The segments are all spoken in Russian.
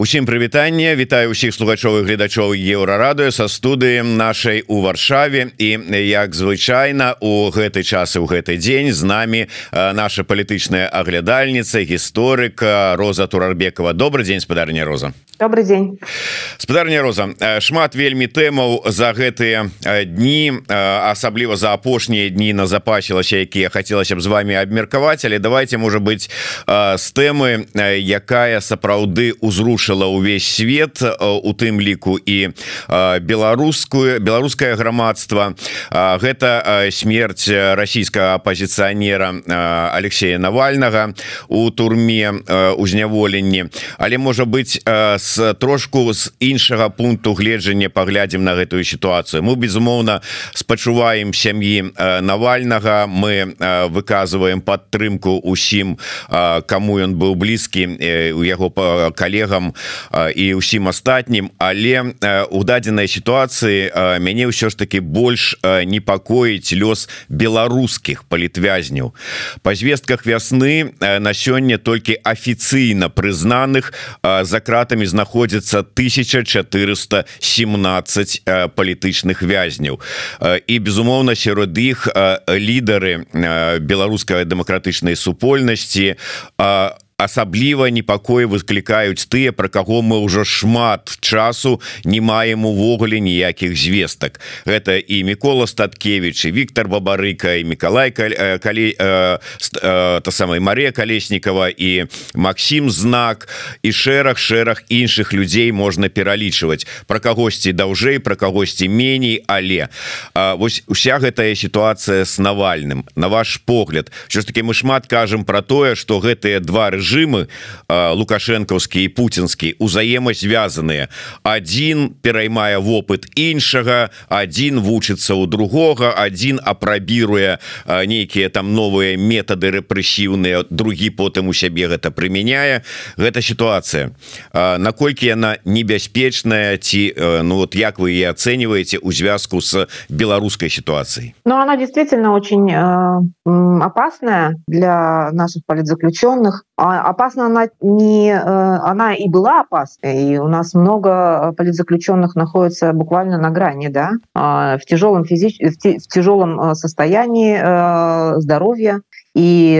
Усім прывітанне. Вітаю усіх слухачовых гледачоў еўрарадыо са студыем нашай у варшаве. І як звычайна у гэты час у гэты дзень з намі наша палітычная аглядальніца гісторыка Роза турарбекова. Добрый дзень спадарня Роза. Добрый день спадарня Роза шмат вельмі тэмаў за гэтыя дні асабліва за апошнія дні на запасілася якія хацелася б з вами абмеркаваць. Але давайте можа быть з тэмы якая сапраўды узрушана вырашыла ўвесь свет у тым ліку і беларускую беларускае грамадства. Гэта смерть расійскага апозіцыянера Алексея навальнага у турме узняволенні але можа быть с трошку з іншага пункту гледжання паглядзім на гэтую сітуацыю. Мы безумоўна спачуваем сям'і навальнага. Мы выказываем падтрымку усім кому ён быў блізкі у яго по калегам і ўсім астатнім але у дадзенай сітуацыі мяне ўсё ж таки больш непакоіць лёс беларускіх палітвязняў па звестках вясны на сёння толькі афіцыйна прызнаных за кратамі знаходзіцца 1417 палітычных вязняў і безумоўна сярод іх лідары беларускай дэмакратычнай супольнасці а асабліва непакоі выклікаюць тыя про каго мы ўжо шмат часу не маем увогуле ніякіх звестак. Гэта і Микола статкевич і Віктор бабарыка і Миколай калі э, э, э, та самой Мария колеснікова і Макссім знак і шэраг шэраг іншых людзей можна пералічваць. Про кагосьці даўжэй про кагосьці меней але э, вось уся гэтая сітуацыя с навальным на ваш погляд. Що ж таки мы шмат кажам про тое что гэтыя два рэжы рэжымы лукашэнкаўскі і пуцінскі узаемазвязаныя один пераймае вопыт іншага один вучыцца у другога один апрабіруе нейкія там новыя метады рэпрэсіўныя другі потым у сябе гэта прымяняе. Гэта сітуацыя. Наколькі яна небяспечная ці ну вот як вы и оцениваете у звязку с беларускай ситуацией Ну она действительно очень э, опасная для наших политзаключенных опасна она не э, она и была опасной и у нас много политзаключенных находится буквально на грани да? А, в тяжелом физич в тяжелом э, состоянии э, здоровья и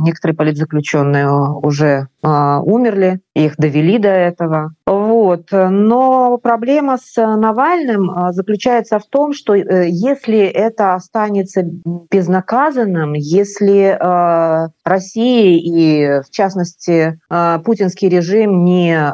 некоторые политзаключенные уже умерли их довели до этого. Вот. Но проблема с навальным заключается в том что если это останется безнаказанным если россия и в частности путинский режим не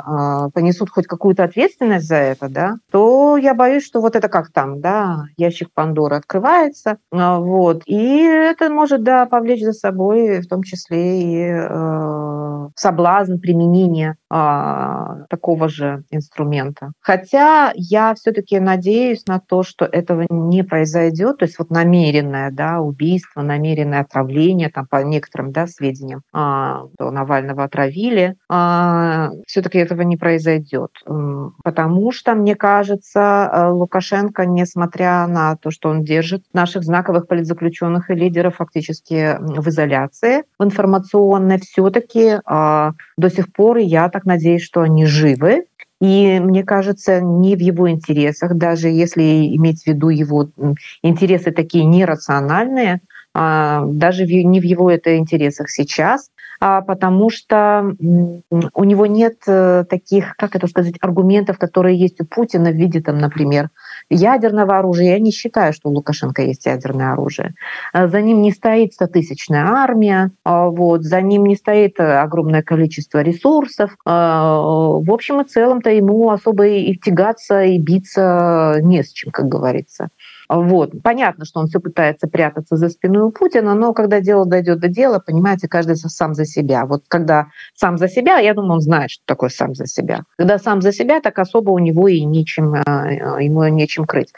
понесут хоть какую-то ответственность за это да то я боюсь что вот это как там да ящик пандоры открывается вот. И это может да повлечь за собой в том числе и э, соблазн применения э, такого же инструмента. Хотя я все-таки надеюсь на то, что этого не произойдет, то есть вот намеренное да, убийство, намеренное отравление, там, по некоторым да, сведениям, э, Навального отравили, э, все-таки этого не произойдет. Потому что, мне кажется, Лукашенко, несмотря на то, что он держит наших знаковых политзаключенных и лидеров фактически в изоляции, в информационной, все-таки э, до сих пор, я так надеюсь, что они живы. И мне кажется, не в его интересах, даже если иметь в виду его интересы такие нерациональные, а, даже не в его это интересах сейчас, потому что у него нет э, таких, как это сказать, аргументов, которые есть у Путина в виде, там, например, ядерного оружия. Я не считаю, что у Лукашенко есть ядерное оружие. А за ним не стоит стотысячная армия, а вот, за ним не стоит э, огромное количество ресурсов. В общем и целом-то ему особо и тягаться, и биться не с чем, как говорится. Вот. Понятно, что он все пытается прятаться за спиной у Путина, но когда дело дойдет до дела, понимаете, каждый сам за себя. Вот когда сам за себя, я думаю, он знает, что такое сам за себя. Когда сам за себя, так особо у него и нечем, а, ему нечем крыть.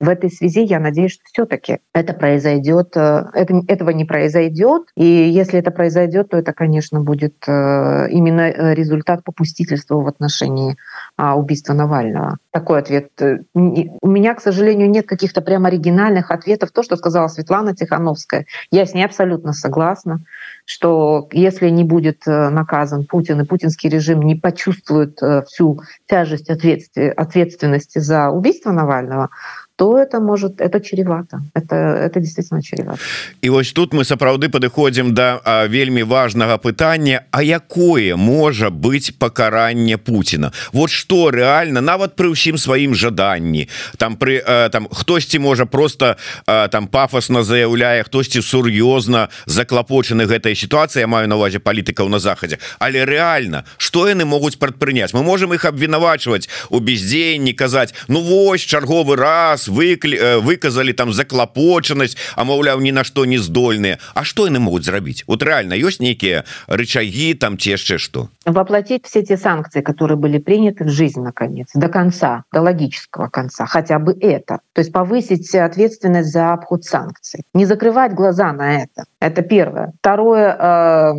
В этой связи я надеюсь, что все-таки это произойдет, э, это, этого не произойдет. И если это произойдет, то это, конечно, будет э, именно э, результат попустительства в отношении убийства Навального? Такой ответ. У меня, к сожалению, нет каких-то прям оригинальных ответов. То, что сказала Светлана Тихановская, я с ней абсолютно согласна, что если не будет наказан Путин и путинский режим не почувствует всю тяжесть ответственности за убийство Навального, то это может? Это чревато. Это это действительно чревато. І вось тут мы сапраўды падыходзім да, вельмі важного пытання А якое можа быть пакаранне Путина? Вот что реально нават при ўсім сваім жаданні. Там при там хтосьці можа просто там пафосно заяўляе хтосьці сур'ёзна заклапочаны гэтай ситуации я маю на увазе палітыкаў на захадзе. Але реально что яны могуць прадпрыняць? Мы можем их абвінавачваць у бездзеянні казаць Ну вось чарговы раз нас выклі э, выказалі там заклапочанасць а маўляў ні на што не здольныя А что яны могуць зрабіць вот реально ёсць нейкія рычаги там ці яшчэ что воплотить все те санкции которые были приняты в жизнь наконец до конца до логического конца хотя бы это то есть повысить ответственность за обход санкций не закрывать глаза на это это первое второе э,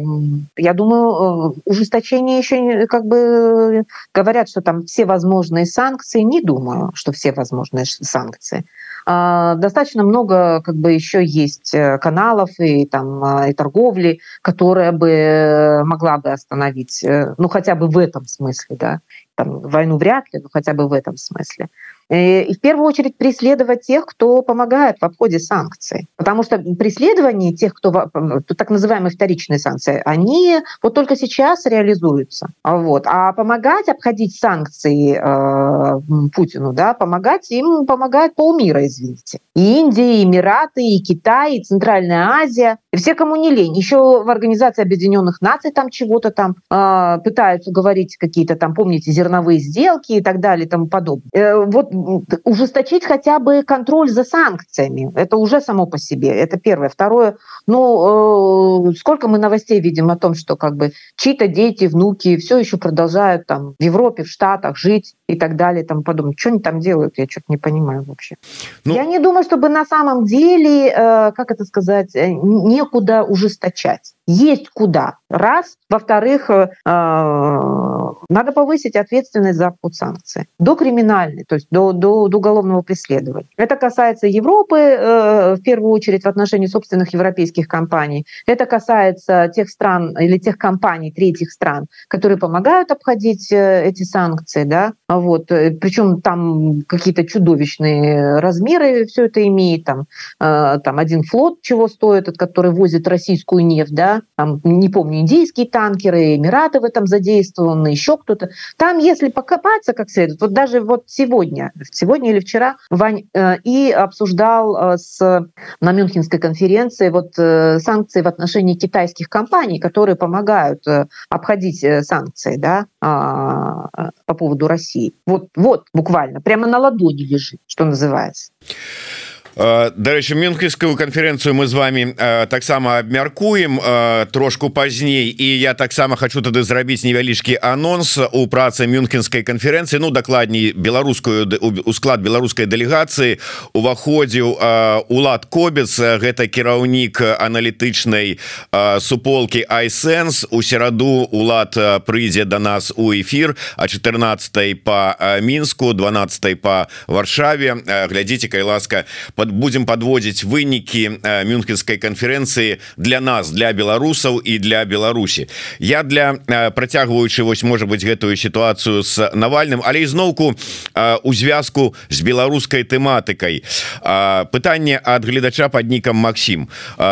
я думаю э, ужесточение еще как бы говорят что там все возможные санкции не думаю что все возможные санкции санкции. Достаточно много как бы еще есть э, каналов и там а, и торговли, которая бы могла бы остановить, э, ну хотя бы в этом смысле, да, там, войну вряд ли, но хотя бы в этом смысле. Э, и в первую очередь преследовать тех, кто помогает в обходе санкций. Потому что преследование тех, кто так называемые вторичные санкции, они вот только сейчас реализуются. Вот. А помогать обходить санкции э, Путину, да, помогать им помогает полмира, извините. И Индия, и Эмираты, и Китай, и Центральная Азия. И все, кому не лень. Еще в Организации Объединенных Наций там чего-то там э, пытаются говорить какие-то там, помните, зерновые сделки и так далее и тому подобное. Э, вот ужесточить хотя бы контроль за санкциями. Это уже само по себе. Это первое. Второе, ну, э, сколько мы новостей видим о том, что как бы чьи-то дети, внуки все еще продолжают там в Европе, в Штатах жить и так далее, там подумать, что они там делают, я что-то не понимаю вообще. Ну... Я не думаю, чтобы на самом деле, э, как это сказать, э, некуда ужесточать. Есть куда. Раз. Во-вторых, э, надо повысить ответственность за обход санкций. До криминальной, то есть до, до, до уголовного преследования. Это касается Европы, в первую очередь, в отношении собственных европейских компаний. Это касается тех стран или тех компаний третьих стран, которые помогают обходить эти санкции. Да? Вот. Э, Причем там какие-то чудовищные размеры все это имеет. Там, э, там один флот чего стоит, который возит российскую нефть, да, там, не помню, индийские танкеры, Эмираты в этом задействованы, еще кто-то. Там, если покопаться как следует, вот даже вот сегодня, сегодня или вчера Вань э, и обсуждал с, на Мюнхенской конференции вот санкции в отношении китайских компаний, которые помогают обходить санкции да, а, по поводу России. Вот, вот буквально, прямо на ладони лежит, что называется. Дарэчы мюнхенскую конференцию мы з вами таксама абмяркуем трошку пазней і я таксама хочу тады зрабіць невялічкі анонс у працы мюнхенской конференцыі Ну дакладней беларускую у склад беларускай дэлегацыі уваходзіў улад кобец гэта кіраўнік аналітычнай суполки айсенс у сераду улад прыйдзе до да нас у эфир а 14 по мінску 12 по варшаве. Глядзіце кай ласка по под будем подводить вынікі э, мюнхенской конференции для нас для беларусаў и для Беларусі я для э, процягваючы вось может быть гэтую ситуацию с навальным але ізноўку э, у звязку с беларускай тэматыкай пытанне от гледача под нікам Макссім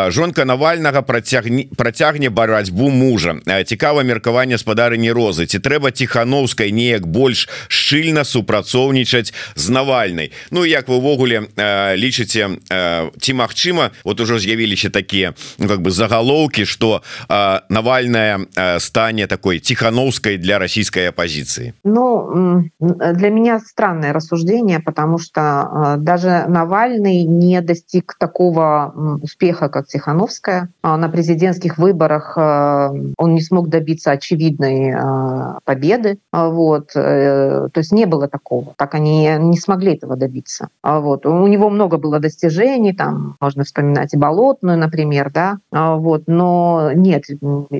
жонка навальнага процягне процягне барацьбу мужа. Цікава меркаванне спадарыні розы. Ці трэба тихохановскай неяк больш шчыльна супрацоўнічаць з навальнай? Ну як вы увогуле лічыце лічыце ці Мачыма вот ужо з'явіліся такія ну, как бы загалоўкі что навальная стане такой тихохановской для российской оппозиции Ну для меня странное рассуждение потому что даже Навальный не достиг такого успеха как тихохановская на президентских выборах он не смог добиться очевидной победы вот э, то есть не было такого так они не смогли этого добиться вот у него много было было достижений, там можно вспоминать и Болотную, например, да, а, вот, но нет,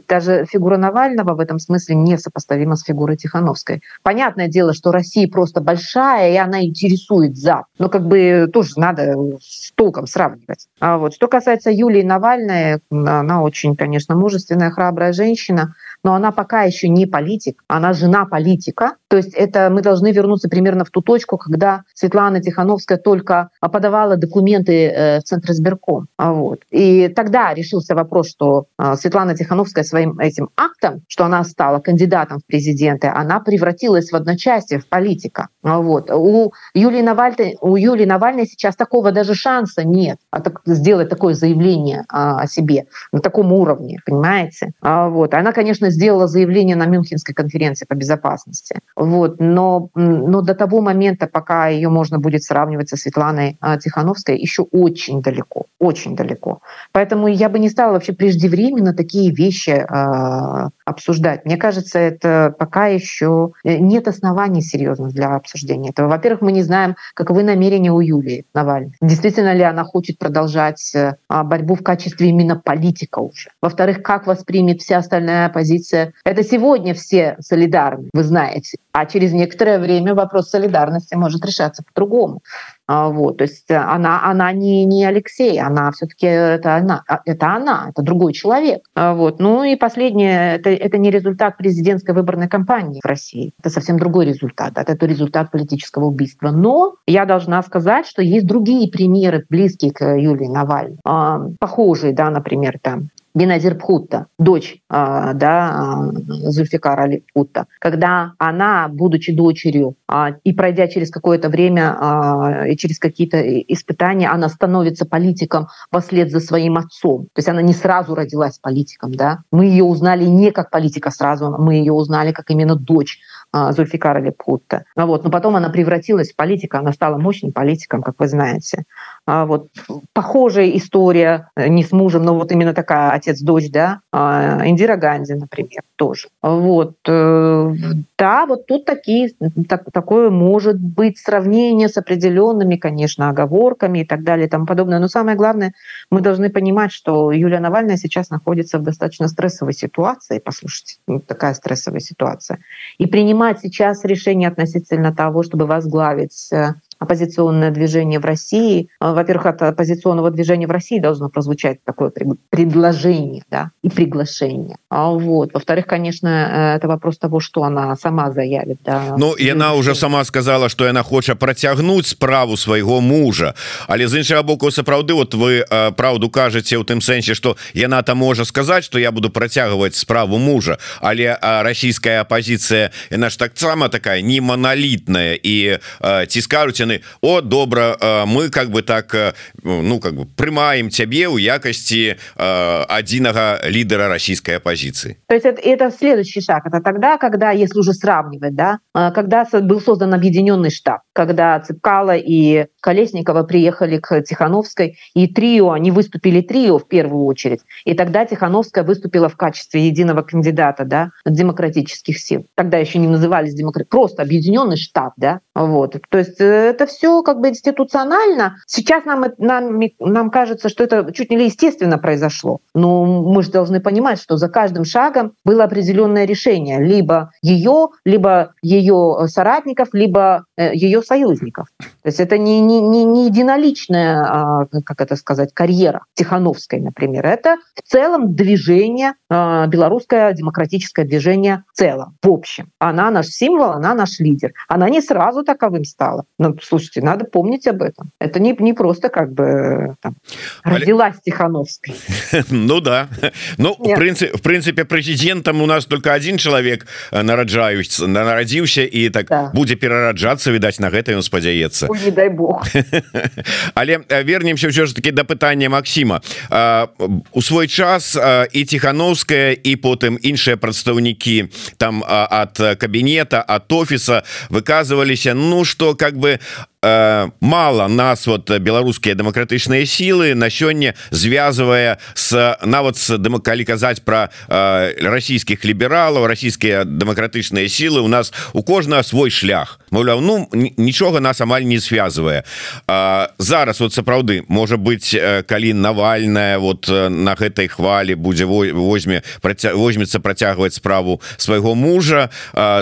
даже фигура Навального в этом смысле не сопоставима с фигурой Тихановской. Понятное дело, что Россия просто большая, и она интересует Запад, но как бы тоже надо с толком сравнивать. А вот, что касается Юлии Навальной, она очень, конечно, мужественная, храбрая женщина, но она пока еще не политик, она жена политика. То есть это мы должны вернуться примерно в ту точку, когда Светлана Тихановская только подавала документы э, в Центр избирком. А вот. И тогда решился вопрос, что э, Светлана Тихановская своим этим актом, что она стала кандидатом в президенты, она превратилась в одночасье, в политика. А вот. У Юлии Навальной, у Юлии Навальной сейчас такого даже шанса нет а сделать такое заявление о себе на таком уровне, понимаете? Вот. Она, конечно, сделала заявление на Мюнхенской конференции по безопасности. Вот. Но, но до того момента, пока ее можно будет сравнивать со Светланой а, Тихановской, еще очень далеко, очень далеко. Поэтому я бы не стала вообще преждевременно такие вещи э, обсуждать. Мне кажется, это пока еще э, нет оснований серьезных для обсуждения этого. Во-первых, мы не знаем, каковы намерения у Юлии Навальной. Действительно ли она хочет продолжать э, борьбу в качестве именно политика уже? Во-вторых, как воспримет вся остальная оппозиция? Это сегодня все солидарны, вы знаете. А через некоторое время вопрос солидарности может решаться по-другому. А, вот, то есть она, она не, не Алексей, она все-таки это она, а, это она, это другой человек. А, вот. Ну и последнее, это, это не результат президентской выборной кампании в России, это совсем другой результат, это результат политического убийства. Но я должна сказать, что есть другие примеры, близкие к Юлии Навальной, похожие, да, например, там Беназир Пхутта, дочь а, да, Зульфикара Али Пхутта, когда она, будучи дочерью а, и пройдя через какое-то время а, и через какие-то испытания, она становится политиком вслед за своим отцом. То есть она не сразу родилась политиком. Да? Мы ее узнали не как политика сразу, мы ее узнали как именно дочь Зульфикара Лепутта. Вот. Но потом она превратилась в политика, она стала мощным политиком, как вы знаете. А вот похожая история, э, не с мужем, но вот именно такая отец-дочь, да, а, Индира Ганди, например, тоже. Вот. Э, да, вот тут такие, так, такое может быть сравнение с определенными, конечно, оговорками и так далее и тому подобное. Но самое главное, мы должны понимать, что Юлия Навальная сейчас находится в достаточно стрессовой ситуации, послушайте, ну, такая стрессовая ситуация. И принимать сейчас решение относительно того, чтобы возглавить э, оппозиционное движение в России. А, во-первых, от оппозиционного движения в России должно прозвучать такое предложение да, и приглашение. А вот. Во-вторых, конечно, э, это вопрос того, что она сама заявит. Да, ну, и она уже сама сказала, что она хочет протягнуть справу своего мужа. Але з іншага боку, сапраўды, вот вы э, правду кажете у тым сэнсе, что яна там можа сказать, что я буду протягивать справу мужа, але российская оппозиция, она ж так сама такая не монолитная и э, ці скажуць яны о добра мы как бы так ну как бы прымаем цябе у якости адзінага лидера российской оппозиции то есть это, это следующий шаг это тогда когда если уже сравнивать да когда был создан объединенный штаб когда цепкала и колесникова приехали к тихохановской и трио они выступили трио в первую очередь и тогда тихохановская выступила в качестве единого кандидата да демократических сил тогда еще не назывались демократ просто объединенный штаб да вот то есть э, это все как бы институционально. Сейчас нам, нам, нам кажется, что это чуть не естественно произошло. Но мы же должны понимать, что за каждым шагом было определенное решение. Либо ее, либо ее соратников, либо э, ее союзников. То есть это не, не, не, не единоличная, а, как это сказать, карьера Тихановской, например. Это в целом движение, а, белорусское демократическое движение в целом, в общем. Она наш символ, она наш лидер. Она не сразу таковым стала. Но слушайте, надо помнить об этом. Это не, не просто как бы там, родилась Тихановской. Ну да. Ну, в принципе, в там у нас только один чалавек э, нараджаюцца нарадзіўся і так да. будзе перараджацца відаць на гэта ён спадзяецца дай Бог. Але э, вернемся ўсё ж таки да пытання Макссіма э, у свой час і тихохановская і потым іншыя прадстаўнікі там ад кабінета от офіса выказываліся Ну что как бы э, мало нас вот беларускія дэмакратычныя сілы на сёння звязвае с нават с калі казаць про э, расійскіх лібералаў расійскія дэмакратычныя сілы у нас у кожнага свой шлях Маўляў ну нічога нас амаль не связывае зараз вот сапраўды можа быть калі навальная вот на гэтай хвалі будзе возьме возьмецца працягваць справу свайго мужа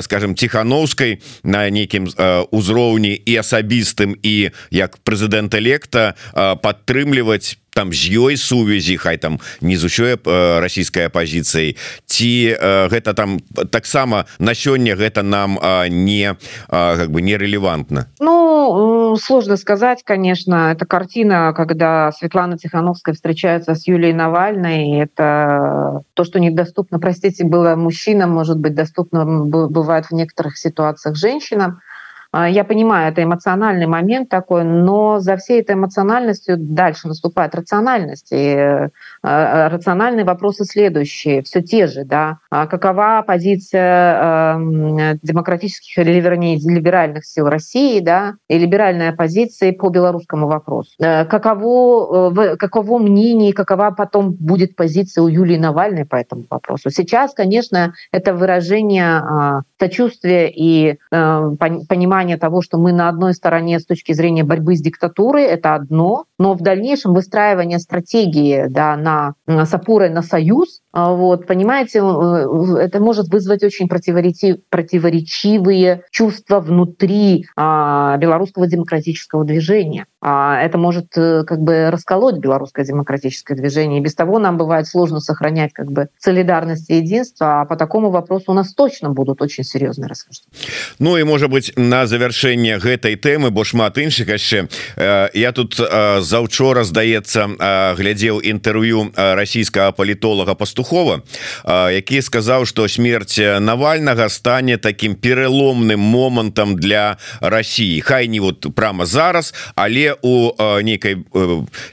скажем тихохановскай на нейкім узроўні і асабістым і як прэзідэнт электа падтрымліваць там з ёй сувязі хай там не з усёй э, расійскай апозіцыяй ці э, гэта там таксама на сёння гэта нам не как бы нерелевантно Ну сложно сказать конечно. Это картина когда Светлана Тихановская встречается с Юлией Навальной это то что недоступно простите было мужчинам может быть доступно бывает в некоторых ситуациях женщинам. а, я понимаю, это эмоциональный момент такой, но за всей этой эмоциональностью дальше наступает рациональность. И э, э, рациональные вопросы следующие, все те же. Да? А какова позиция э, демократических или, вернее, либеральных сил России да? и либеральная позиция по белорусскому вопросу? Каково, каково мнение, какова потом будет позиция у Юлии Навальной по этому вопросу? Сейчас, конечно, это выражение сочувствия и понимания понимание того, что мы на одной стороне с точки зрения борьбы с диктатурой, это одно, но в дальнейшем выстраивание стратегии да, на, с опорой на союз, а, вот, понимаете, э, это может вызвать очень противоречивые чувства внутри а, белорусского демократического движения. А, это может э, как бы расколоть белорусское демократическое движение. И без того нам бывает сложно сохранять как бы солидарность и единство, а по такому вопросу у нас точно будут очень серьезные расхождения. Ну и может быть на завершэнне гэтай тэмы бо шмат іншых яшчэ э, я тут заўчора здаецца глядзеў інтэрв'ю расійскага палітолага пастухова які сказаў что смерць навальнага стане таким переломным момантам для России Хай не вот прямо зараз але у нейкай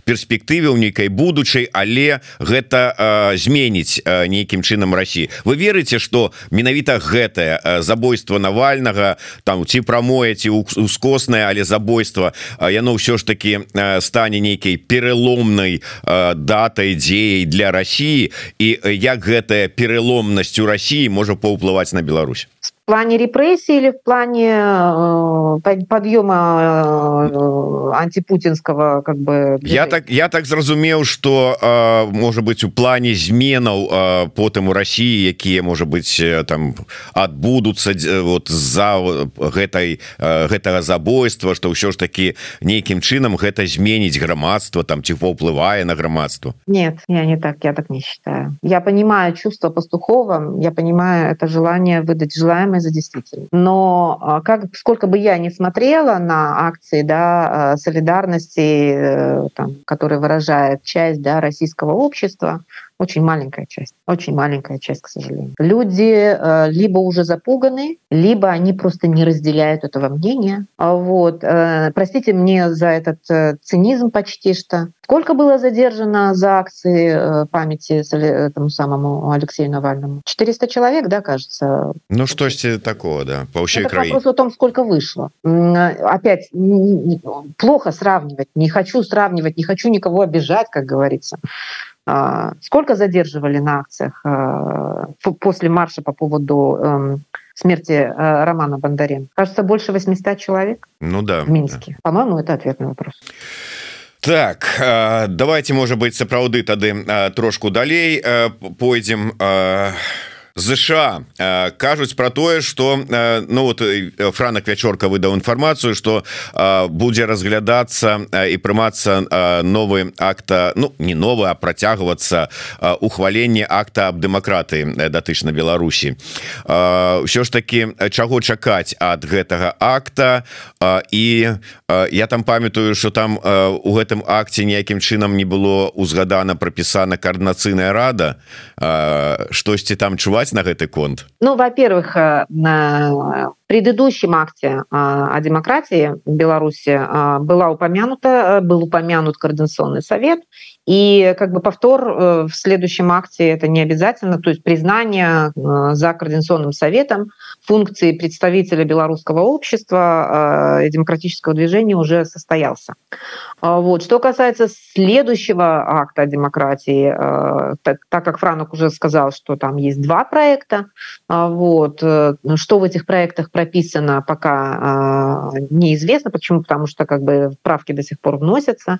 перспектыве у нейкай будучай але гэта зменіць нейкім чынам России вы верыце что менавіта гэтае забойство навальнага там ці прамое ці ускоснае але забойство яно ўсё ж таки стане нейкай переломнай датай дзеяй для России і як гэтая переломнасць у России можа паўплываць на Беларусь плане репрессий или в плане э, подъема э, антипутинского как бы движения? я так я так зразумеў что э, может быть у плане зменаў потым у России якія может быть там отбудутся вот за гэтай гэтага забойства что ўсё ж таки нейкім чынам гэта зменіць грамадства там ці паўплывае на грамадство нет я не так я так не считаю я понимаю чувство пастухова я понимаю это желание выдать желаемое за действительно. Но а, как, сколько бы я ни смотрела на акции да, а, солидарности, э, там, которые выражает часть да, российского общества, очень маленькая часть, очень маленькая часть, к сожалению. Люди э, либо уже запуганы, либо они просто не разделяют этого мнения. А вот. Э, простите мне за этот э, цинизм почти что. Сколько было задержано за акции памяти этому самому Алексею Навальному? 400 человек, да, кажется? Ну, что ж такого, да, по всей Это вопрос о том, сколько вышло. Опять, плохо сравнивать, не хочу сравнивать, не хочу никого обижать, как говорится. А, сколько задерживали на акциях а, после марша по поводу эм, смерти э, Романа Бондаренко? Кажется, больше 800 человек ну, да, в Минске. Да. По-моему, это ответный вопрос. Так давайте может быть сапраўды тады трошку далей пойдзем ЗША э, кажуць про тое что э, ну вот э, франак вячорка выдаў інфармацыю что будзе разглядацца і прымацца новы акта Ну не новы а працягвацца ухваленне акта аб дэмакратыі датычна Беларусі. Ўсё ж таки чаго чакаць ад гэтага акта? І я там памятаю что там у гэтым акце ніякім чынам не было узгадана прапісана коаардынацыйная рада. Штосьці там чуваць на гэты конт? Ну во-первых предыдущем акте о демократии в Беларуси была упомянута, был упомянут Координационный совет, и как бы повтор э, в следующем акте это не обязательно, то есть признание э, за Координационным советом функции представителя белорусского общества э, и демократического движения уже состоялся. А вот. Что касается следующего акта демократии, так, так как Франок уже сказал, что там есть два проекта, а вот, что в этих проектах прописано, пока неизвестно. Почему? Потому что как бы правки до сих пор вносятся.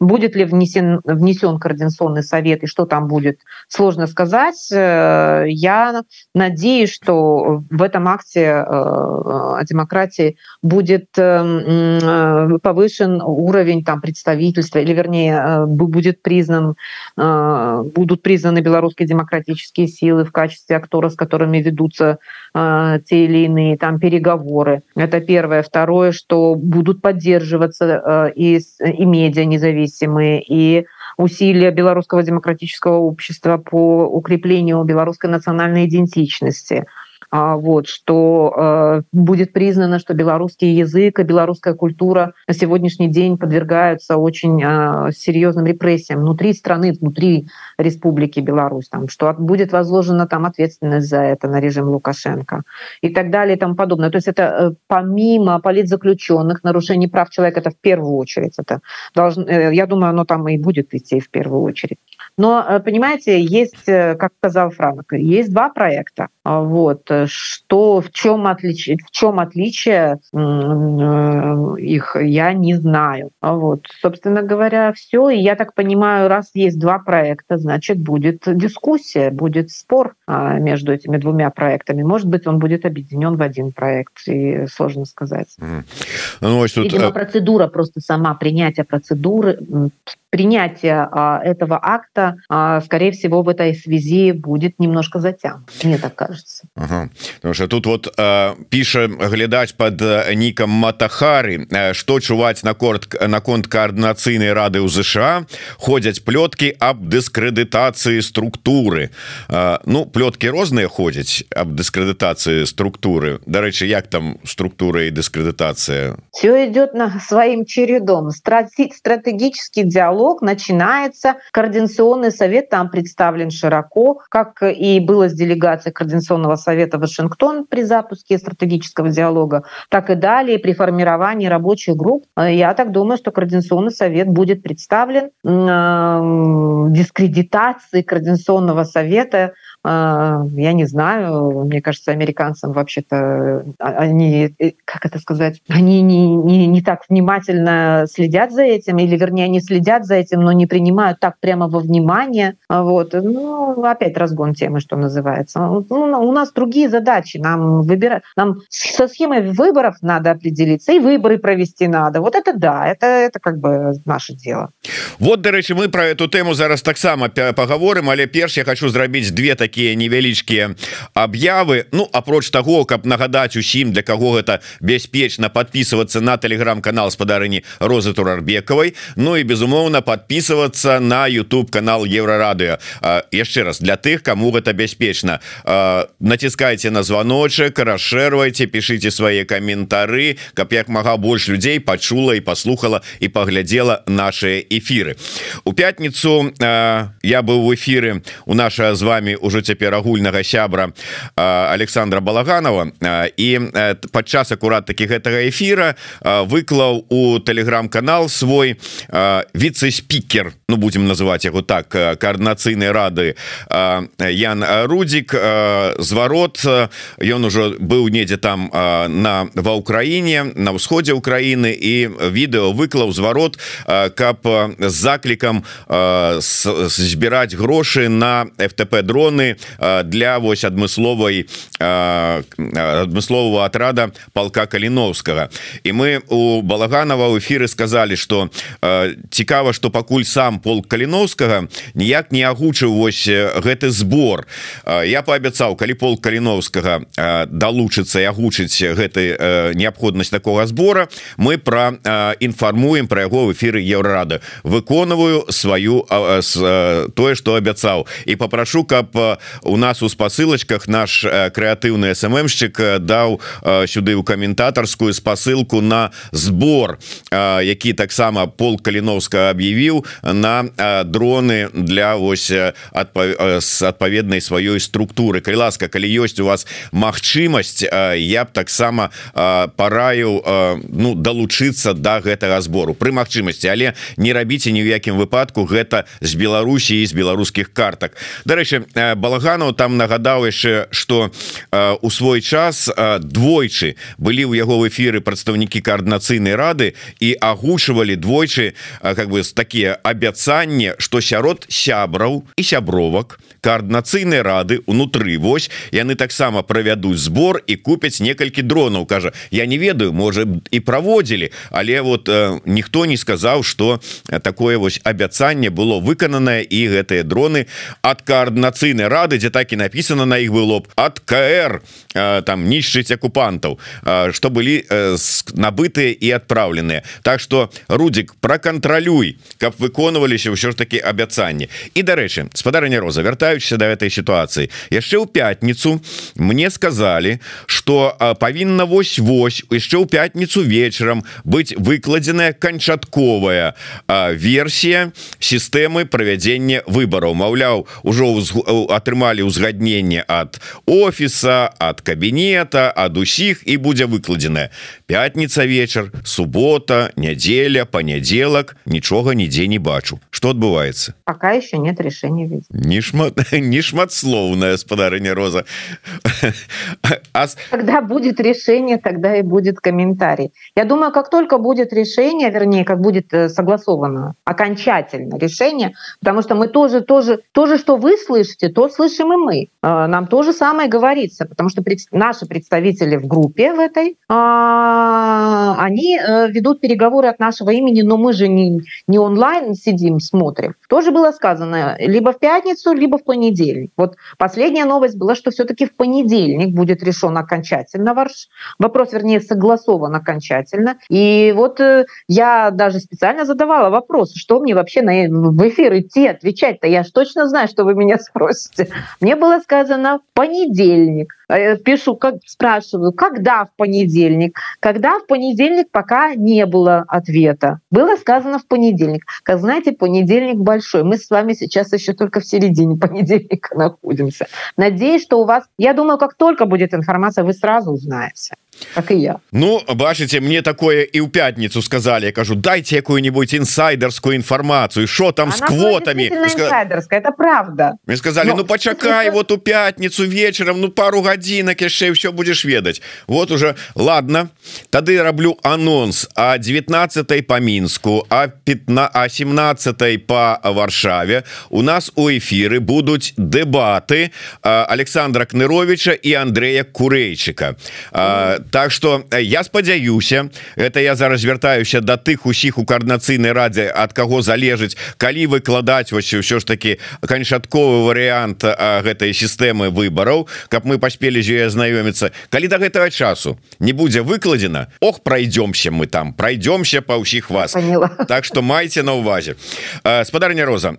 Будет ли внесен, внесен Координационный совет и что там будет, сложно сказать. Э, я надеюсь, что в этом акте э, о демократии будет э, повышен уровень там, представительства, или вернее будет признан, будут признаны белорусские демократические силы в качестве акторов, с которыми ведутся те или иные там переговоры. Это первое. Второе, что будут поддерживаться и, и медиа независимые, и усилия белорусского демократического общества по укреплению белорусской национальной идентичности – вот, что э, будет признано, что белорусский язык и белорусская культура на сегодняшний день подвергаются очень э, серьезным репрессиям внутри страны, внутри Республики Беларусь, там, что будет возложена там ответственность за это на режим Лукашенко и так далее и тому подобное. То есть это э, помимо политзаключенных, нарушений прав человека, это в первую очередь. Это должно, я думаю, оно там и будет идти в первую очередь. Но, понимаете, есть, как сказал Франк, есть два проекта. А, вот, что, в чем отличие, в чем отличие э, их, я не знаю. А вот, собственно говоря, все. И я так понимаю, раз есть два проекта, значит, будет дискуссия, будет спор а, между этими двумя проектами. Может быть, он будет объединен в один проект, и сложно сказать. Mm. Ну, тут... Видимо, э, процедура просто сама, принятие процедуры, принятие а, этого акта, а, скорее всего, в этой связи будет немножко затянут. Мне так кажется. Ага. Потому что тут вот э, піша глядач под ником Матахары что чуваць на корт на конт коорднацыйнай рады у ЗША ходзяць плётки об дыскрэдытацыі структуры э, Ну плётки розныя ходзяць об дыскрэдытацыі структуры Дарэчы як там структура и дыскрэдытацыя все идет на своим чередом стратегический диалог диалог начинается. Координационный совет там представлен широко, как и было с делегацией Координационного совета Вашингтон при запуске стратегического диалога, так и далее при формировании рабочих групп. Я так думаю, что Координационный совет будет представлен. Дискредитации Координационного совета я не знаю, мне кажется, американцам вообще-то а, они, э, как это сказать, они не, не, не так внимательно следят за этим, или вернее, они следят за этим, но не принимают так прямо во внимание. Вот. Ну, опять разгон темы, что называется. Ну, у нас другие задачи. Нам выбирать, нам со схемой выборов надо определиться, и выборы провести надо. Вот это да, это, это как бы наше дело. Вот, дарэчы, мы про эту тему зараз таксама поговорим, але перш я хочу зрабіць две такие такія невялічкія аб'явы. Ну апроч того каб нагадаць усім для кого гэта бяспечна подписываться на телеграм-канал спадарыні розы турарбекавай. Ну і безумоўна подписываться на YouTube канал еврорадыо яшчэ раз для тых кому гэта бяспечна націскайте на званочек расшервайте пишите свае каментары каб як мага больш людзей пачула і послухала і паглядзела наши эфиры у пятницу я быў в эфиры у наша з вами уже ўжо цяпер агульнага сябра Александра балаганова. І падчас акурат такі гэтага эфира выклаў у телеграм-канал свой віце-спікер Ну будем называть яго так коорднацыйнай рады. Ян рудзік зварот ён ужо быў недзе там на ва ўкраіне на ўсходзе Украіны і відэо выклаў зварот каб з заклікам збіраць грошы на FTP дроны для вось адмысловай адмыслового отрада полка каліновскага і мы у балаганова эфиры сказали что цікава что пакуль сам сам пол каліновскага ніяк не агучыў вось гэты збор. Я паабяцаў калі пол каліновскага далучыцца і агучыць гэты неабходнасць такого збора мы про інфармуем про яго в эфиры еўрарады выконваю сваю тое что абяцаў. І попрашу каб у нас у спасылачках наш крэатыўны сммщик даў сюды у каментатарскую спасылку на збор які таксама пол каліновска аб'явіў на дроны для вось с адпаведнай сваёй структуры. Калі ласка калі ёсць у вас магчымасць я б таксама параю ну далучыцца до да гэтага збору. Пры магчымасці але не рабіце ні ў якім выпадку гэта з Беларусі з беларускіх картак. Дарэчы балаганаў там нагадаў яшчэ что у свой час двойчы былі ў яго в эфиры прадстаўнікі коаардынацыйнай рады і агучвалі двойчы как бы такія абяцанні что сярод сябраў і сябровак коаардынацыйнай рады унутры. Вось яны таксама правядуць збор і купяць некалькі дронаў. Кажа я не ведаю можа і праводзілі але вот э, ніхто не сказаў что такое вось абяцанне было выкананае і гэтыя дроны ад коаардынацыйнай рады дзе так і написано на іх было б от КР э, там нішчыць акупантаў э, что былі э, набытыя і адпраўленыя. Так что рудзік пракантралюй каб выконваліся ўсё ж таки абяцанні і дарэчы спадарня роза вяртаючыся до этой ситуации. Яшчэ ў пятніцу мне сказали что павінна вось-вось яшчэ ў пятніцу вечарам быть выкладзеная канчатковая версія сістэмы правядзення выбораў Маўляў ужо атрымалі ўзгадненне ад офіса от кабінета ад усіх і будзе выкладзеная пятница вечар суббота нядзеля понедзелак нічога нідзе не бачу. Что адбываецца пока еще нет решения не шмат не шматслоўная спадарыня роза. Когда будет решение тогда и будет комментарий. Я думаю как только будет решение вернее как будет э, согласовано окончательно решение потому что мы тоже тоже тоже что вы слышите то слышим и мы. Э, нам то же самое говорится потому что наши представители в группе в этой а, они э, ведут переговоры от нашего имени, но мы же не, не онлайн сидим, смотрим. Тоже было сказано, либо в пятницу, либо в понедельник. Вот последняя новость была, что все-таки в понедельник будет решен окончательно ваш вопрос, вернее, согласован окончательно. И вот э, я даже специально задавала вопрос, что мне вообще на, в эфир идти, отвечать-то. Я же точно знаю, что вы меня спросите. Мне было сказано понедельник. Э, пишу, как спрашиваю, когда в понедельник? Когда в понедельник пока не было ответа. Было сказано в понедельник. Как знаете, понедельник большой. Мы с вами сейчас еще только в середине понедельника находимся. Надеюсь, что у вас, я думаю, как только будет информация, вы сразу узнаете как и я. Ну бачыце мне такое і ў пятницу сказали. Я кажу дайте якую-нибудь инсайдерскую информацию что там Она с квотами? это правда. Мне сказали Но... ну почакай вот у пятницу вечером ну пару гадзінак яшчэ все будешь ведать вот уже ладно. Тады раблю анонс. А 19 по мінску а 15 а 17 по варшаве у нас у эфиры будуць дэбаты Александра кныровича и Андрея курейчика. А, Так что э, я спадзяюся это я зараз вяртаюся до тых усіх у коаардынацыйнай радзе ад каго залежыць калі выкладаць вось ўсё ж таки канчатковы варыянт гэтай сістэмы выбараў каб мы паспелі з ёй знаёміцца калі до да гэтага часу не будзе выкладзена Ох пройдемся мы там пройдемся па ўсіх вас. Так что майце на увазе спадарня роза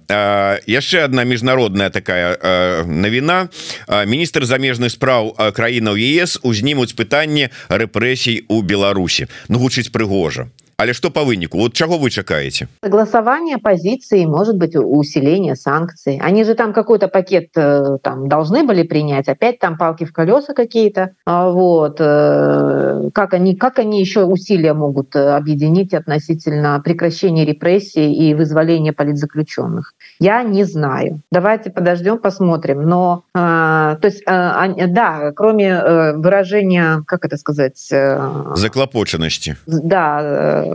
яшчэ одна міжнародная такая навіна. Міністр замежных спраў краінаў ЕС узнімуць пытанне рэпрэсій у Беларусі Ну гучыць прыгожа Але что по выніку вот чего вы чакаете согласование позиции может быть усиление санкций. Они же там какой-то пакет э, там должны были принять опять там палки в колеса какие-то. А вот э, как они как они еще усилия могут э, объединить относительно прекращения репрессий и вызволения политзаключенных? Я не знаю. Давайте подождем посмотрим. Но то есть да кроме выражения как это сказать заклопоченности. Да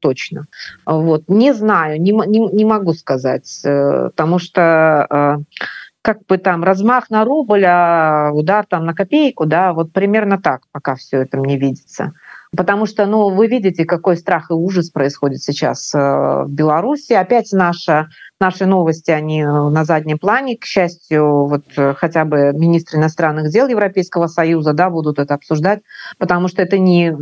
точно. Вот. Не знаю, не, не, не могу сказать, э, потому что э, как бы там размах на рубль, а удар там на копейку, да, вот примерно так пока все это мне видится. Потому что, ну, вы видите, какой страх и ужас происходит сейчас в Беларуси. Опять наша наши новости, они на заднем плане, к счастью, вот хотя бы министры иностранных дел Европейского Союза, да, будут это обсуждать, потому что это не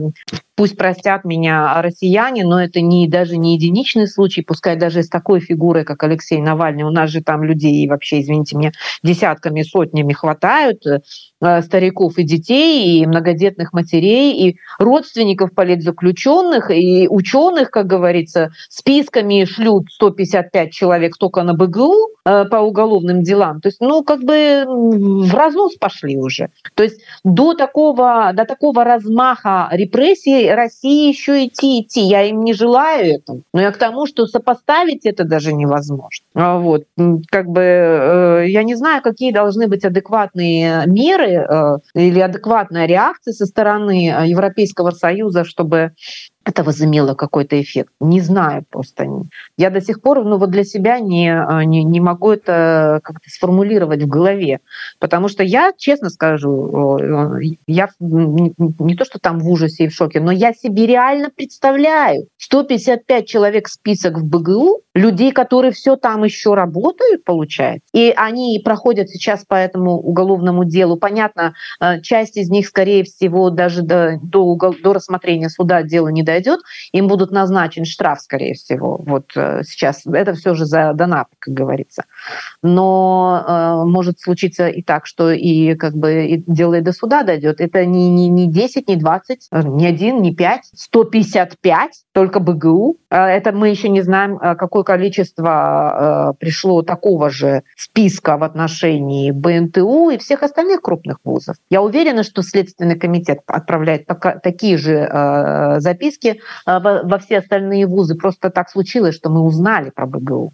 пусть простят меня россияне, но это не даже не единичный случай, пускай даже с такой фигурой, как Алексей Навальный, у нас же там людей вообще, извините меня, десятками, сотнями хватают, э, стариков и детей, и многодетных матерей, и родственников политзаключенных, и ученых, как говорится, списками шлют 155 человек только на БГУ э, по уголовным делам. То есть, ну, как бы в разнос пошли уже. То есть до такого, до такого размаха репрессий России еще идти, идти. Я им не желаю этого. Но я к тому, что сопоставить это даже невозможно. А вот. Как бы э, я не знаю, какие должны быть адекватные меры э, или адекватная реакция со стороны Европейского Союза, чтобы это возымело какой-то эффект. Не знаю просто. Я до сих пор ну, вот для себя не, а, не, не могу это как-то сформулировать в голове. Потому что я, честно скажу, я не, то, что там в ужасе и в шоке, но я себе реально представляю 155 человек список в БГУ, людей, которые все там еще работают, получается. И они проходят сейчас по этому уголовному делу. Понятно, э, часть из них, скорее всего, даже до, до, до рассмотрения суда дело не дойдет, им будут назначен штраф, скорее всего. Вот э, сейчас это все же за донат, как говорится. Но э, может случиться и так, что и как бы и дело и до суда дойдет. Это не, не, не 10, не 20, э, не 1, не 5, 155, только БГУ. Э, это мы еще не знаем, какое количество пришло такого же списка в отношении БНТУ и всех остальных крупных вузов. Я уверена, что Следственный комитет отправляет такие же записки во все остальные вузы. Просто так случилось, что мы узнали про БГУ.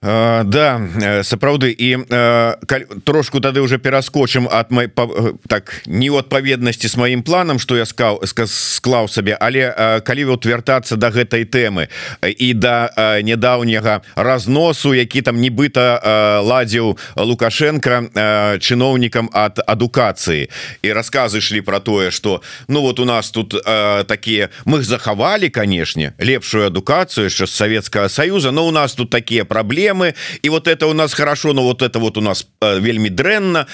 Uh, да э, сапраўды. І uh, трошку тады уже пераскочым от мой э, так не адпаведнасці с маім планам что я сказал склаў сабе. Але uh, калі вот вяртацца до гэтай темы і да, нядаўняга разносу які там нібыта ладзіў лукашенко чыноўнікам от адукацыі. І рассказы шлі про тое что ну вот у нас тут такие мы захавалі канешне лепшую адукацыю яшчэ з Светкага Союза но у нас тут такие праблемы проблемы и вот это у нас хорошо но вот это вот у нас э, вельмі дрэнна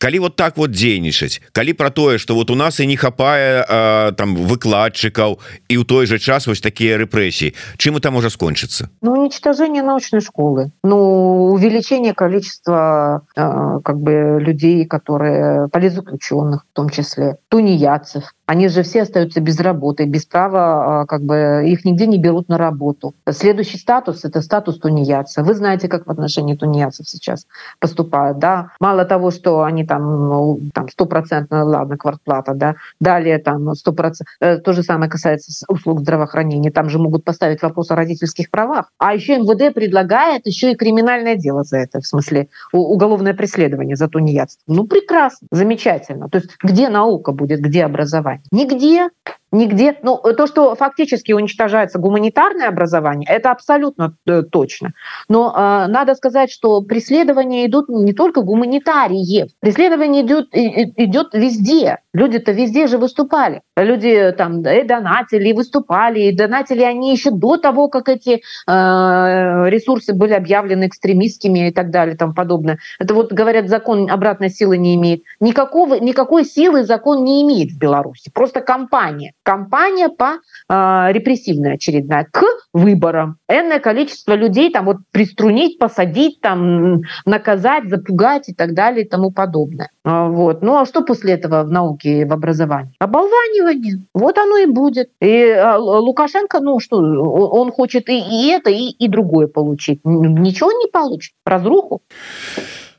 калі вот так вот дзейнічаць калі про тое что вот у нас и не хапае э, там выкладчыкаў і у той же час вось такие рэпрессии чым это можа скончыцца ну уничтожение научной школы ну увеличение количества э, как бы людей которые политзаключенных в том числе тунеядцев они же все остаются без работы, без права, а, как бы их нигде не берут на работу. Следующий статус – это статус тунеядца. Вы знаете, как в отношении тунеядцев сейчас поступают, да? Мало того, что они там, ну, там стопроцентно, ладно, квартплата, да, далее там сто процентов. Э, то же самое касается услуг здравоохранения. Там же могут поставить вопрос о родительских правах. А еще МВД предлагает еще и криминальное дело за это, в смысле уголовное преследование за тунеядство. Ну, прекрасно, замечательно. То есть где наука будет, где образование? Нигде Нигде. Ну, то, что фактически уничтожается гуманитарное образование, это абсолютно э, точно. Но э, надо сказать, что преследования идут не только гуманитариев. Преследование идет, идет везде. Люди-то везде же выступали. Люди там и донатили, и выступали, и донатили они еще до того, как эти э, ресурсы были объявлены экстремистскими и так далее тому подобное. Это вот, говорят, закон обратной силы не имеет. Никакого, никакой силы закон не имеет в Беларуси. Просто компания кампания по э, репрессивная очередная к выборам. Энное количество людей там вот приструнить, посадить, там наказать, запугать и так далее и тому подобное. А, вот. Ну а что после этого в науке, в образовании? Оболванивание. Вот оно и будет. И а, Лукашенко, ну что, он хочет и это, и, и другое получить. Ничего не получит. Разруху.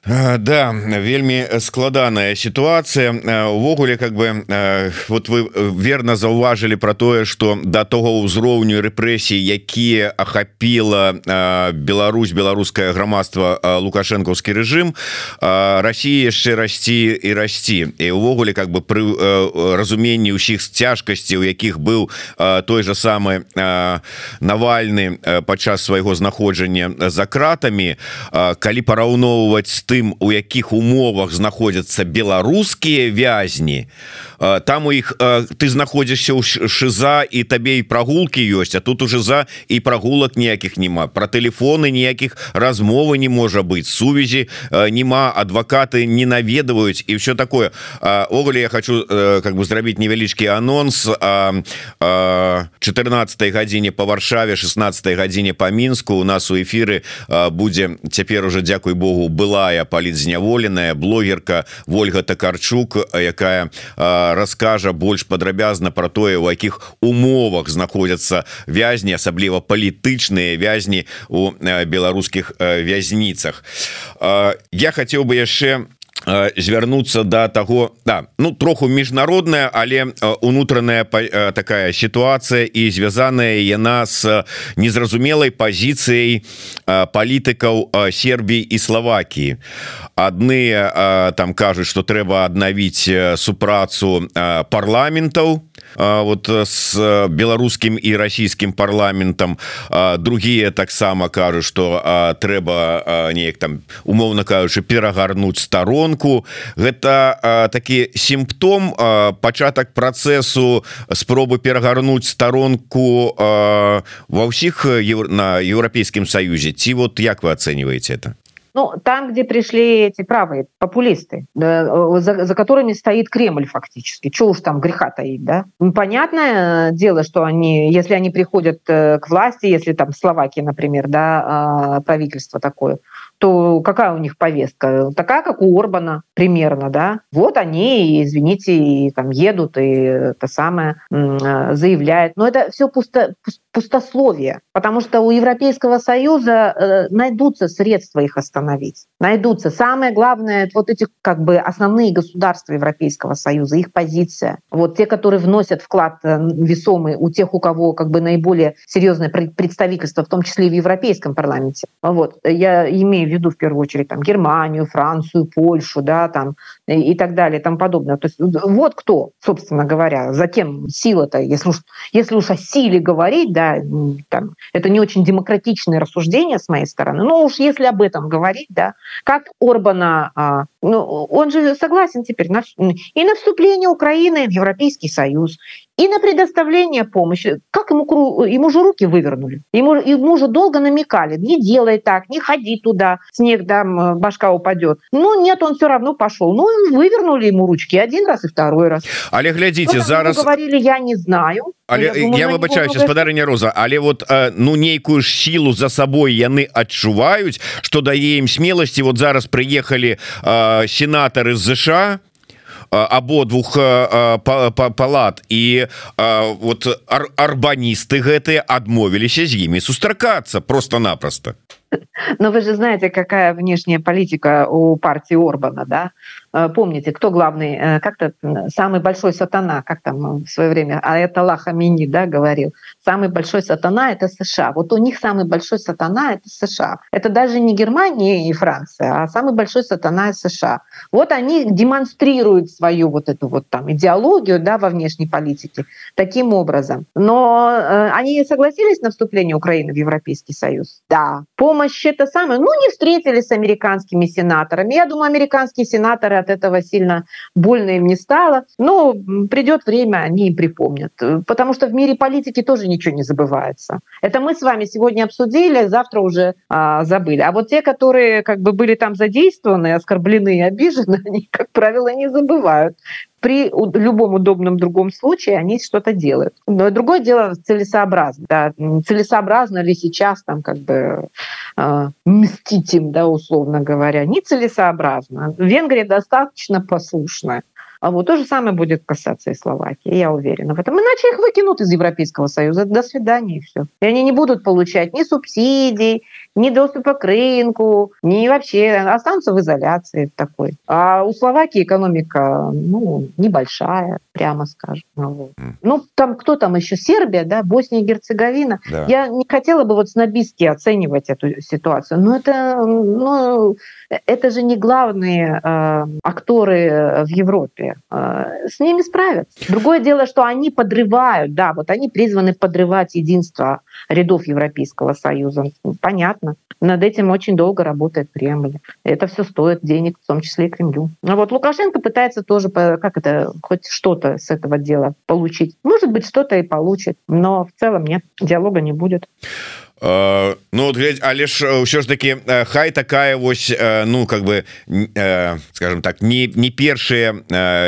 Да вельмі складаная ситуация увогуле как бы вот вы верно заўважылі про тое что до того ўзроўню рэпрэсій якія ахапіла Беларусь беларускае грамадства лукашэнкаўскі режим Россия яшчэ расці і расці. І увогуле как бы пры разуменні ўсіх цяжкасці у якіх быў той же самы навальны падчас свайго знаходжання за кратамі калі параўноўваць з тым у якіх умовах знаходзяцца беларускія вязні там у іх ты знаходзішся ў шиза і табе і прогулки ёсць а тут уже за і прогулак ніякіх няма про телефоны ніякіх размовы не можа быть сувязі нема адвокаты не наведваюць і все такое. Оголе я хочу как бы зрабіць невялічкі анонс. 14 гадзіне по варшаве 16 гадзіне по мінску у нас у эфиры будзе цяпер уже Дякуй Богу былая палітзняволеная блогерка Вольга такарчук якая расскажа больш падрабязна про тое у якіх умовах знаходзяцца вязні асабліва палітычныя вязні у беларускіх вязніцах я хацеў бы яшчэ звярнуцца до того да ну троху міжнародная але унутраная такая ситуация і звязаная яна с незразумелай позіцыяй палітыкаў Сербіі і Словакіі адны там кажуць что трэба аднавіць супрацу парламентаў вот с беларускім і расійскім парламентам другие таксама кажуць что трэба неяк там умоўно кажучы перагарнуць старон рахунку гэта такі сімптом пачатак працэсу спробы перагарнуць старонку ва ўсіх на еўрапейскім саюзе. Ці вот як вы оцениваете это Ну, там, где пришли эти правые популисты, да, за, за которыми стоит Кремль фактически. Чего уж там греха таить, да? Ну, понятное дело, что они, если они приходят э, к власти, если там Словакия, например, да, правительство такое, то какая у них повестка? Такая, как у Орбана примерно, да. Вот они, извините, и там едут, и это самое э, заявляют. Но это все пусто, пустословие, потому что у Европейского Союза э, найдутся средства их остановить. Найдутся. Самое главное, вот эти как бы основные государства Европейского Союза, их позиция. Вот те, которые вносят вклад э, весомый у тех, у кого как бы наиболее серьезное представительство, в том числе и в Европейском парламенте. Вот. Я имею виду в первую очередь там, Германию, Францию, Польшу, да, там, и, и так далее, и тому подобное. То есть вот кто, собственно говоря, затем сила-то, если уж, если уж о силе говорить, да, там, это не очень демократичные рассуждения с моей стороны, но уж если об этом говорить, да, как Орбана, а, ну, он же согласен теперь на, и на вступление Украины в Европейский Союз, и на предоставление помощи. Как ему, ему же руки вывернули. Ему, ему же долго намекали, не делай так, не ходи туда, снег, да, башка упадет. Ну, нет, он все равно пошел. Ну, вывернули ему ручки один раз и второй раз. Але глядите, ну, зараз... говорили, я не знаю. Але, я, думаю, я выбачаюсь, спадарыня Роза, але вот, ну, нейкую ж силу за собой яны адчуваюць, что дае им смелости. Вот зараз приехали э, сенаторы из США, абодвух палат і вот ар арбаністы гэтыя адмовіліся з імі сустракацца просто-напросто Но вы же знаете, какая внешняя политика у партии Орбана, да? Э, помните, кто главный, э, как-то самый большой сатана, как там в свое время, а это Лахамини, да, говорил, самый большой сатана – это США. Вот у них самый большой сатана – это США. Это даже не Германия и Франция, а самый большой сатана – США. Вот они демонстрируют свою вот эту вот там идеологию, да, во внешней политике таким образом. Но э, они согласились на вступление Украины в Европейский Союз? Да. Помощь это самое. Ну, не встретились с американскими сенаторами. Я думаю, американские сенаторы от этого сильно больно им не стало. Но придет время, они и припомнят. Потому что в мире политики тоже ничего не забывается. Это мы с вами сегодня обсудили, завтра уже а, забыли. А вот те, которые как бы были там задействованы, оскорблены и обижены, они, как правило, не забывают при любом удобном другом случае они что-то делают. Но другое дело целесообразно. Да, целесообразно ли сейчас там как бы э, мстить им, да, условно говоря. Нецелесообразно. Венгрия достаточно послушная. А вот то же самое будет касаться и Словакии, я уверена в этом. Иначе их выкинут из Европейского Союза. До свидания, и все. И они не будут получать ни субсидий, ни доступа к рынку, ни вообще останутся в изоляции такой. А у Словакии экономика ну, небольшая, прямо скажем. Ну, вот. Mm. Ну, там кто там еще? Сербия, да, Босния и Герцеговина. Да. Я не хотела бы вот снобистски оценивать эту ситуацию, но это, ну, это же не главные э, акторы в Европе. Э, с ними справятся. Другое дело, что они подрывают, да, вот они призваны подрывать единство рядов Европейского Союза. Понятно. Над этим очень долго работает Кремль. Это все стоит денег, в том числе и Кремлю. А вот Лукашенко пытается тоже, как это, хоть что-то что-то с этого дела получить. Может быть, что-то и получит, но в целом нет, диалога не будет. Э, ну вот глядь але ж ўсё ж таки э, хай такая вось э, ну как бы скажем так не не першыя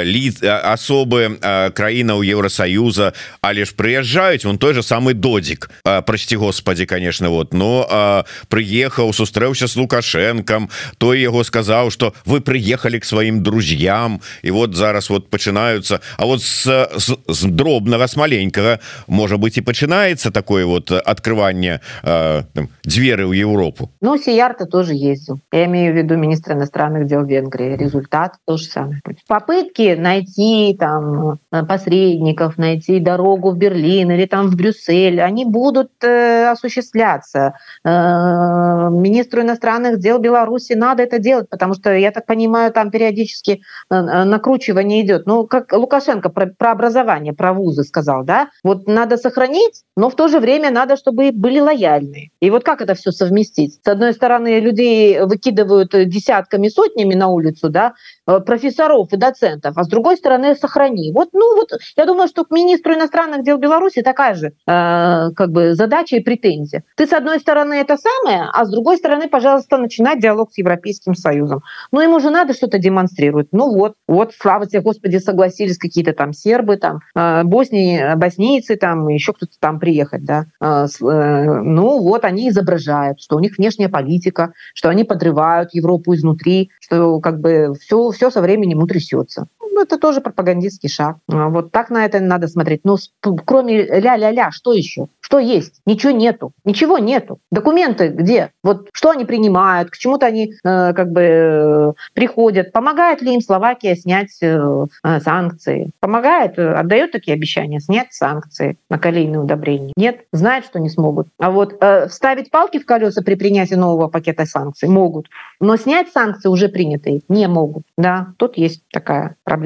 ли асобы краінаў Еўросаюза але ж прыязджаюць он той же самый додзік прасці Господи конечно вот но прыехаў сустрэўся с лукашенком. Той яго сказаў что вы прыехали к сваім друзьям і вот зараз вот пачынаюцца А вот с, с, с дробнага с маленькага можа быть і пачынаецца такое вот открыванне дзверы ў Европу. Ну Сиярта тоже ездил. Я имею в виду министра иностранных дел Венгрии. Результат то же самое попытки найти там посредников найти дорогу в Берлин или там в Брюссель они будут э, осуществляться. Э, министру иностранных дел Беларуси надо это делать потому что я так понимаю там периодически э, э накручивание идет. Ну как Лукашенко про, про образование про вузы сказал да? Вот надо сохранить но в то же время надо чтобы были лояльны реальные. И вот как это все совместить? С одной стороны, людей выкидывают десятками, сотнями на улицу, да, профессоров и доцентов, а с другой стороны сохрани. Вот, ну вот, я думаю, что к министру иностранных дел Беларуси такая же э, как бы задача и претензия. Ты с одной стороны это самое, а с другой стороны, пожалуйста, начинать диалог с Европейским Союзом. Ну ему же надо что-то демонстрировать. Ну вот, вот, слава тебе, Господи, согласились какие-то там сербы, там, э, боснии, боснийцы, там, еще кто-то там приехать, да. Э, э, ну вот, они изображают, что у них внешняя политика, что они подрывают Европу изнутри, что как бы все все со временем утрясется. Ну, это тоже пропагандистский шаг. А вот так на это надо смотреть. Но кроме ля-ля-ля, что еще? Что есть? Ничего нету. Ничего нету. Документы где? Вот что они принимают, к чему-то они э, как бы э, приходят. Помогает ли им Словакия снять э, э санкции? Помогает, э, отдает такие обещания снять санкции на колейные удобрения? Нет, знает, что не смогут. А вот э, вставить палки в колеса при принятии нового пакета санкций могут. Но снять санкции уже принятые не могут. Да, тут есть такая проблема.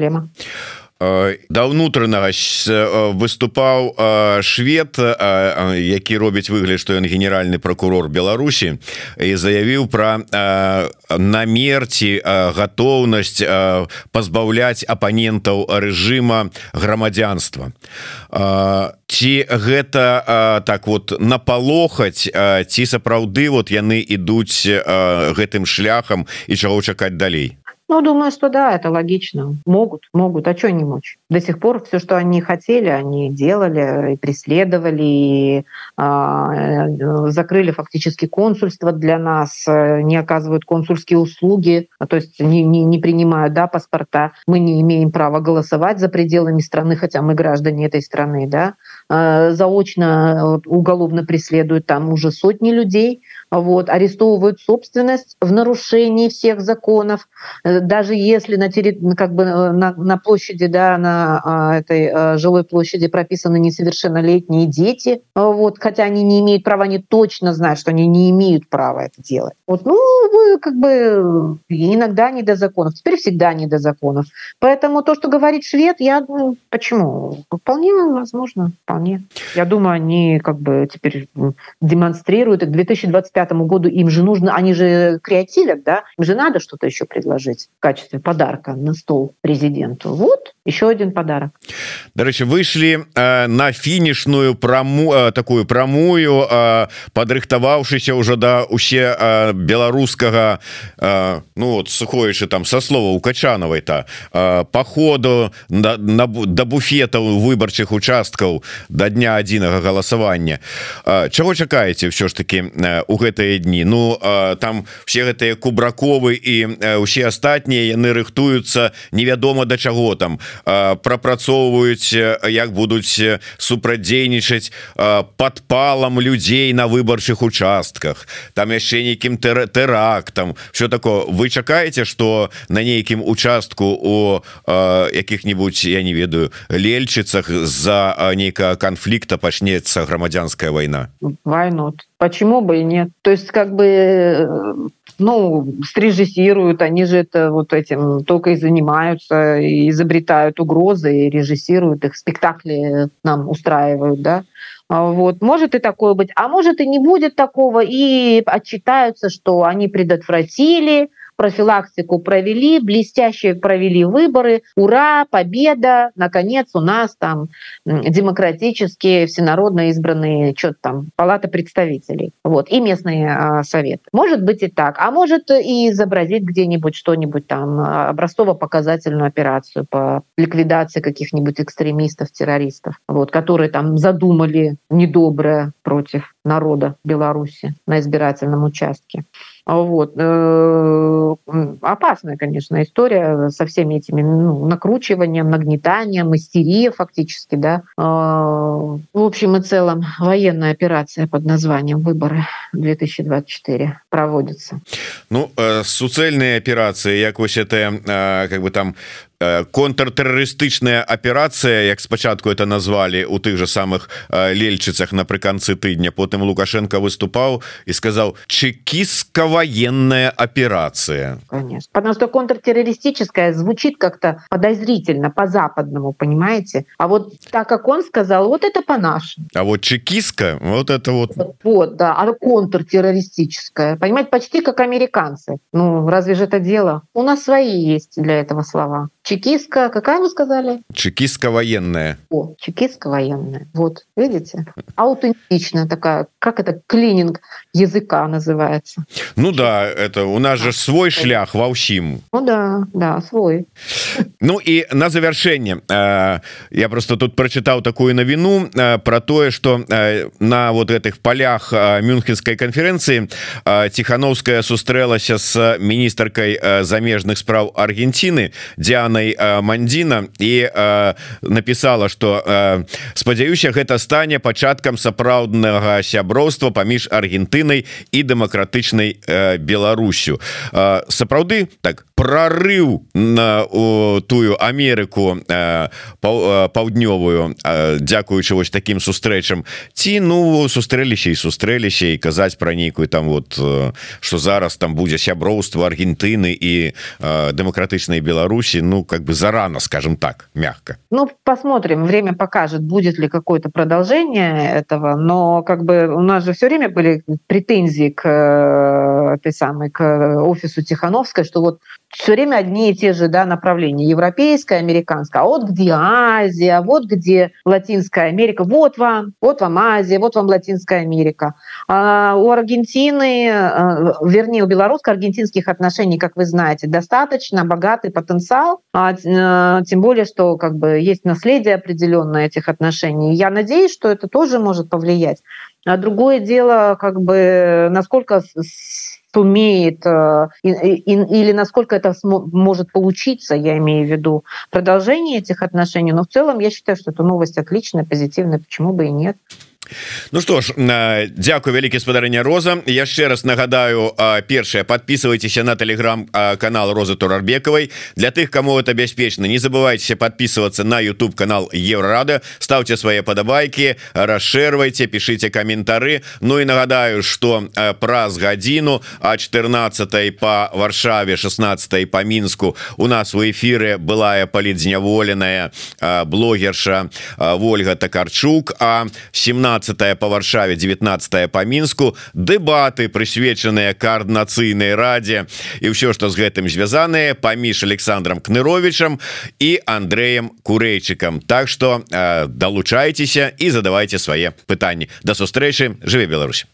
Да ўнутранага выступаў швед які робіць выгляд што ён генеральны прокурор Беларусі і заявіў пра намерці гатоўнасць пазбаўляць апанентаў рэжыма грамадзянства. Ці гэта так вот напалохаць ці сапраўды вот яны ідуць гэтым шляхам і чаго чакаць далей Ну, думаю, что да, это логично. Могут, могут. А что не мочь? До сих пор все, что они хотели, они делали и преследовали, и э, закрыли фактически консульство для нас, не оказывают консульские услуги, то есть не, не, не принимают да, паспорта. Мы не имеем права голосовать за пределами страны, хотя мы граждане этой страны. Да? Э, заочно уголовно преследуют там уже сотни людей, вот, арестовывают собственность в нарушении всех законов, э, даже если на, терри... как бы э, на, на площади, да, на а, этой жилой площади прописаны несовершеннолетние дети, вот, хотя они не имеют права, они точно знают, что они не имеют права это делать. Вот, ну, как бы иногда не до законов, теперь всегда не до законов. Поэтому то, что говорит швед, я ну, почему? Вполне возможно, вполне. Я думаю, они как бы теперь демонстрируют, и к 2025 2025 году им же нужно, они же креативят, да, им же надо что-то еще предложить в качестве подарка на стол президенту. Вот еще один подарок. Дарэчы выйшлі э, на фінішную праму э, такую прамую э, падрыхтаваўшыся ўжо да усе э, беларускага э, ну вот сухоечы там со слова у качанавай та э, походу на, на да буфетаў выбарчых участкаў да дня адзінага галасавання э, чаго чакаеце все ж таки э, у гэтыя дні? Ну э, там все гэтыя кубраковы і э, усе астатнія яны рыхтуюцца невядома да чаго там прапрацоўваюць як будуць супрадзейнічаць подпалам людзей на выбарчых участках там яшчэ нейкім тэрактам все такое. Вы чакаеце что на нейкім участку у якіх-нибудь я не ведаю лельчыцах з-за нейкага конфликта пачнецца грамадзянская война войну почему бы и нет то есть как бы ну, срежиссируют, они же это вот этим только и занимаются, и изобретают угрозы, и режиссируют их, спектакли нам устраивают, да. А вот. Может и такое быть. А может и не будет такого, и отчитаются, что они предотвратили, профилактику провели блестяще провели выборы. Ура победа! Наконец у нас там демократические всенародно избранные что-то там палата представителей. Вот и местные а, советы. Может быть и так а может и изобразить где-нибудь что-нибудь там образцово-показательную операцию по ликвидации каких-нибудь экстремистов террористов вот которые там задумали недоброе против народа Беларуси на избирательном участке. Вот. Э, опасная, конечно, история со всеми этими ну, накручиванием, нагнетанием, истерия фактически. Да. Э, в общем и целом военная операция под названием «Выборы 2024» проводится. Ну, э, суцельные операции, как вось это, как бы там контртэрарыстычная аперацыя як спачатку это назвалі у тых же самых э, лельчыцах напрыканцы тыдня потым лукашенко выступаў і сказаў чекістка военная операция конечно потому что контртеррористическая звучит как-то подозрительно по-западному понимаете а вот так как он сказал вот это по-нашему а вот чекистка вот это вот вот да а контртеррористическая понимать почти как американцы ну разве же это дело у нас свои есть для этого слова Чекистка, какая вы сказали? Чекистка военная. О, чекистка военная. Вот, видите? Аутентичная такая, как это, клининг языка называется. Ну да, это у нас же свой шлях во всем. Ну да, да, свой. Ну и на завершение. Э, я просто тут прочитал такую новину э, про то, что э, на вот этих полях Мюнхенской конференции Тихановская сустрэлася с министркой замежных справ Аргентины Дианой Анной э, Мандзіна і э, написала что э, спадзяюся гэта стане пачаткам сапраўднага сяброўства паміж Аргентынай і дэмакратычнай Беларусю сапраўды так прорыв на тую Амерыку паўднёвую дзякуючы вось таким сустрэчам. Ці ну сустрэліся і сустрэліся і казаць про нейкую там вот что зараз там будзе сяброўства Аргентыны і дэмакратычнай Беларусі Ну как бы зарано, скажем так, мягко. Ну, посмотрим, время покажет, будет ли какое-то продолжение этого, но как бы у нас же все время были претензии к э, этой самой, к офису Тихановской, что вот все время одни и те же да, направления, европейская, американская, а вот где Азия, вот где Латинская Америка, вот вам, вот вам Азия, вот вам Латинская Америка. А у Аргентины, э, вернее, у белорусско-аргентинских отношений, как вы знаете, достаточно богатый потенциал, а, э, тем более, что как бы есть наследие определенное этих отношений. Я надеюсь, что это тоже может повлиять. А другое дело, как бы, насколько сумеет э, или насколько это может получиться, я имею в виду продолжение этих отношений. Но в целом я считаю, что эта новость отличная, позитивная, почему бы и нет. Ну что ж Дякую вялікі спадарэння Роза яшчэ раз нагадаю першае подписывайтеся на телеграм канал Розы турарбекавай для тых кому это бяспечна не забывайте подписываться на YouTube канал еврорада ставьте свои падабайки расшервайте пишите комментары Ну и нагадаю что праз гадзіну а 14 по варшаве 16 по мінску у нас у эфиры былая палідзняволеная блогерша Вольга такарчук а 17 17 по варшаве 19 по мінску дэбаты прысвечаныя коорднацыйнай раде і ўсё что з гэтым звязаныя паміж александром кныровичам і андреем курэйчыкам так что э, долучайтеся і задавайте свае пытанні до сустрэчы жыве Беларусь